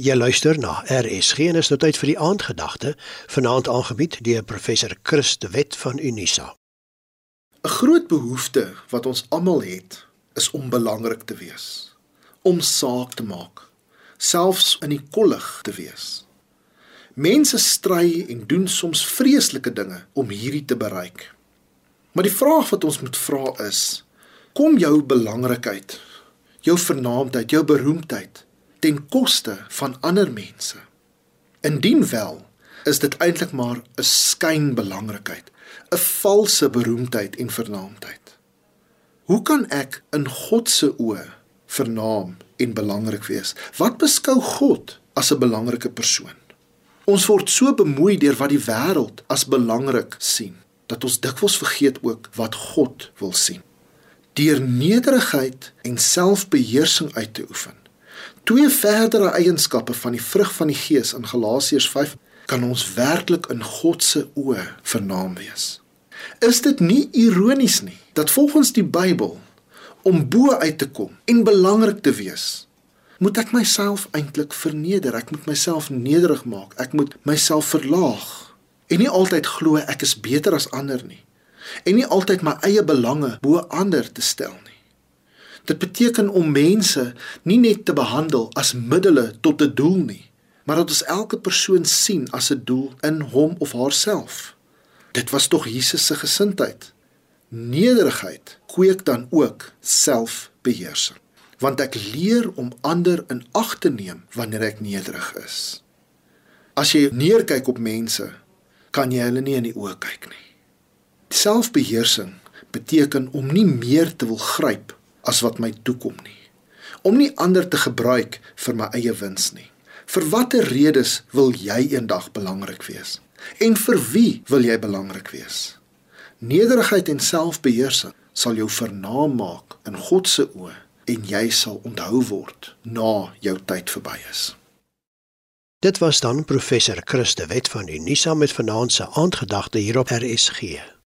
Jy luister na RSG en is nou tyd vir die aandgedagte, vanaand aangebied deur professor Chris de Wet van Unisa. 'n Groot behoefte wat ons almal het, is om belangrik te wees, om saak te maak, selfs in die kollig te wees. Mense stry en doen soms vreeslike dinge om hierdie te bereik. Maar die vraag wat ons moet vra is: kom jou belangrikheid, jou vernaamdheid, jou beroemdheid ten koste van ander mense. Indien wel, is dit eintlik maar 'n skynbelangrikheid, 'n valse beroemdheid en vernaamdheid. Hoe kan ek in God se oë vernaam en belangrik wees? Wat beskou God as 'n belangrike persoon? Ons word so bemoei deur wat die wêreld as belangrik sien, dat ons dikwels vergeet ook wat God wil sien. Deur nederigheid en selfbeheersing uit te oefen, Twee verdere eienskappe van die vrug van die Gees in Galasiërs 5 kan ons werklik in God se oë vernaam wees. Is dit nie ironies nie dat volgens die Bybel om bo uit te kom en belangrik te wees, moet ek myself eintlik verneder, ek moet myself nederig maak, ek moet myself verlaag en nie altyd glo ek is beter as ander nie en nie altyd my eie belange bo ander te stel nie. Dit beteken om mense nie net te behandel as middele tot 'n doel nie, maar dat ons elke persoon sien as 'n doel in hom of haarself. Dit was tog Jesus se gesindheid. Nederigheid kweek dan ook selfbeheersing, want ek leer om ander in ag te neem wanneer ek nederig is. As jy neerkyk op mense, kan jy hulle nie in die oë kyk nie. Selfbeheersing beteken om nie meer te wil gryp as wat my toekom nie. Om nie ander te gebruik vir my eie wins nie. Vir watter redes wil jy eendag belangrik wees? En vir wie wil jy belangrik wees? Nederigheid en selfbeheersing sal jou vernaam maak in God se oë en jy sal onthou word na jou tyd verby is. Dit was dan professor Christe Wet van Unisa met vanaand se aandgedagte hier op RSG.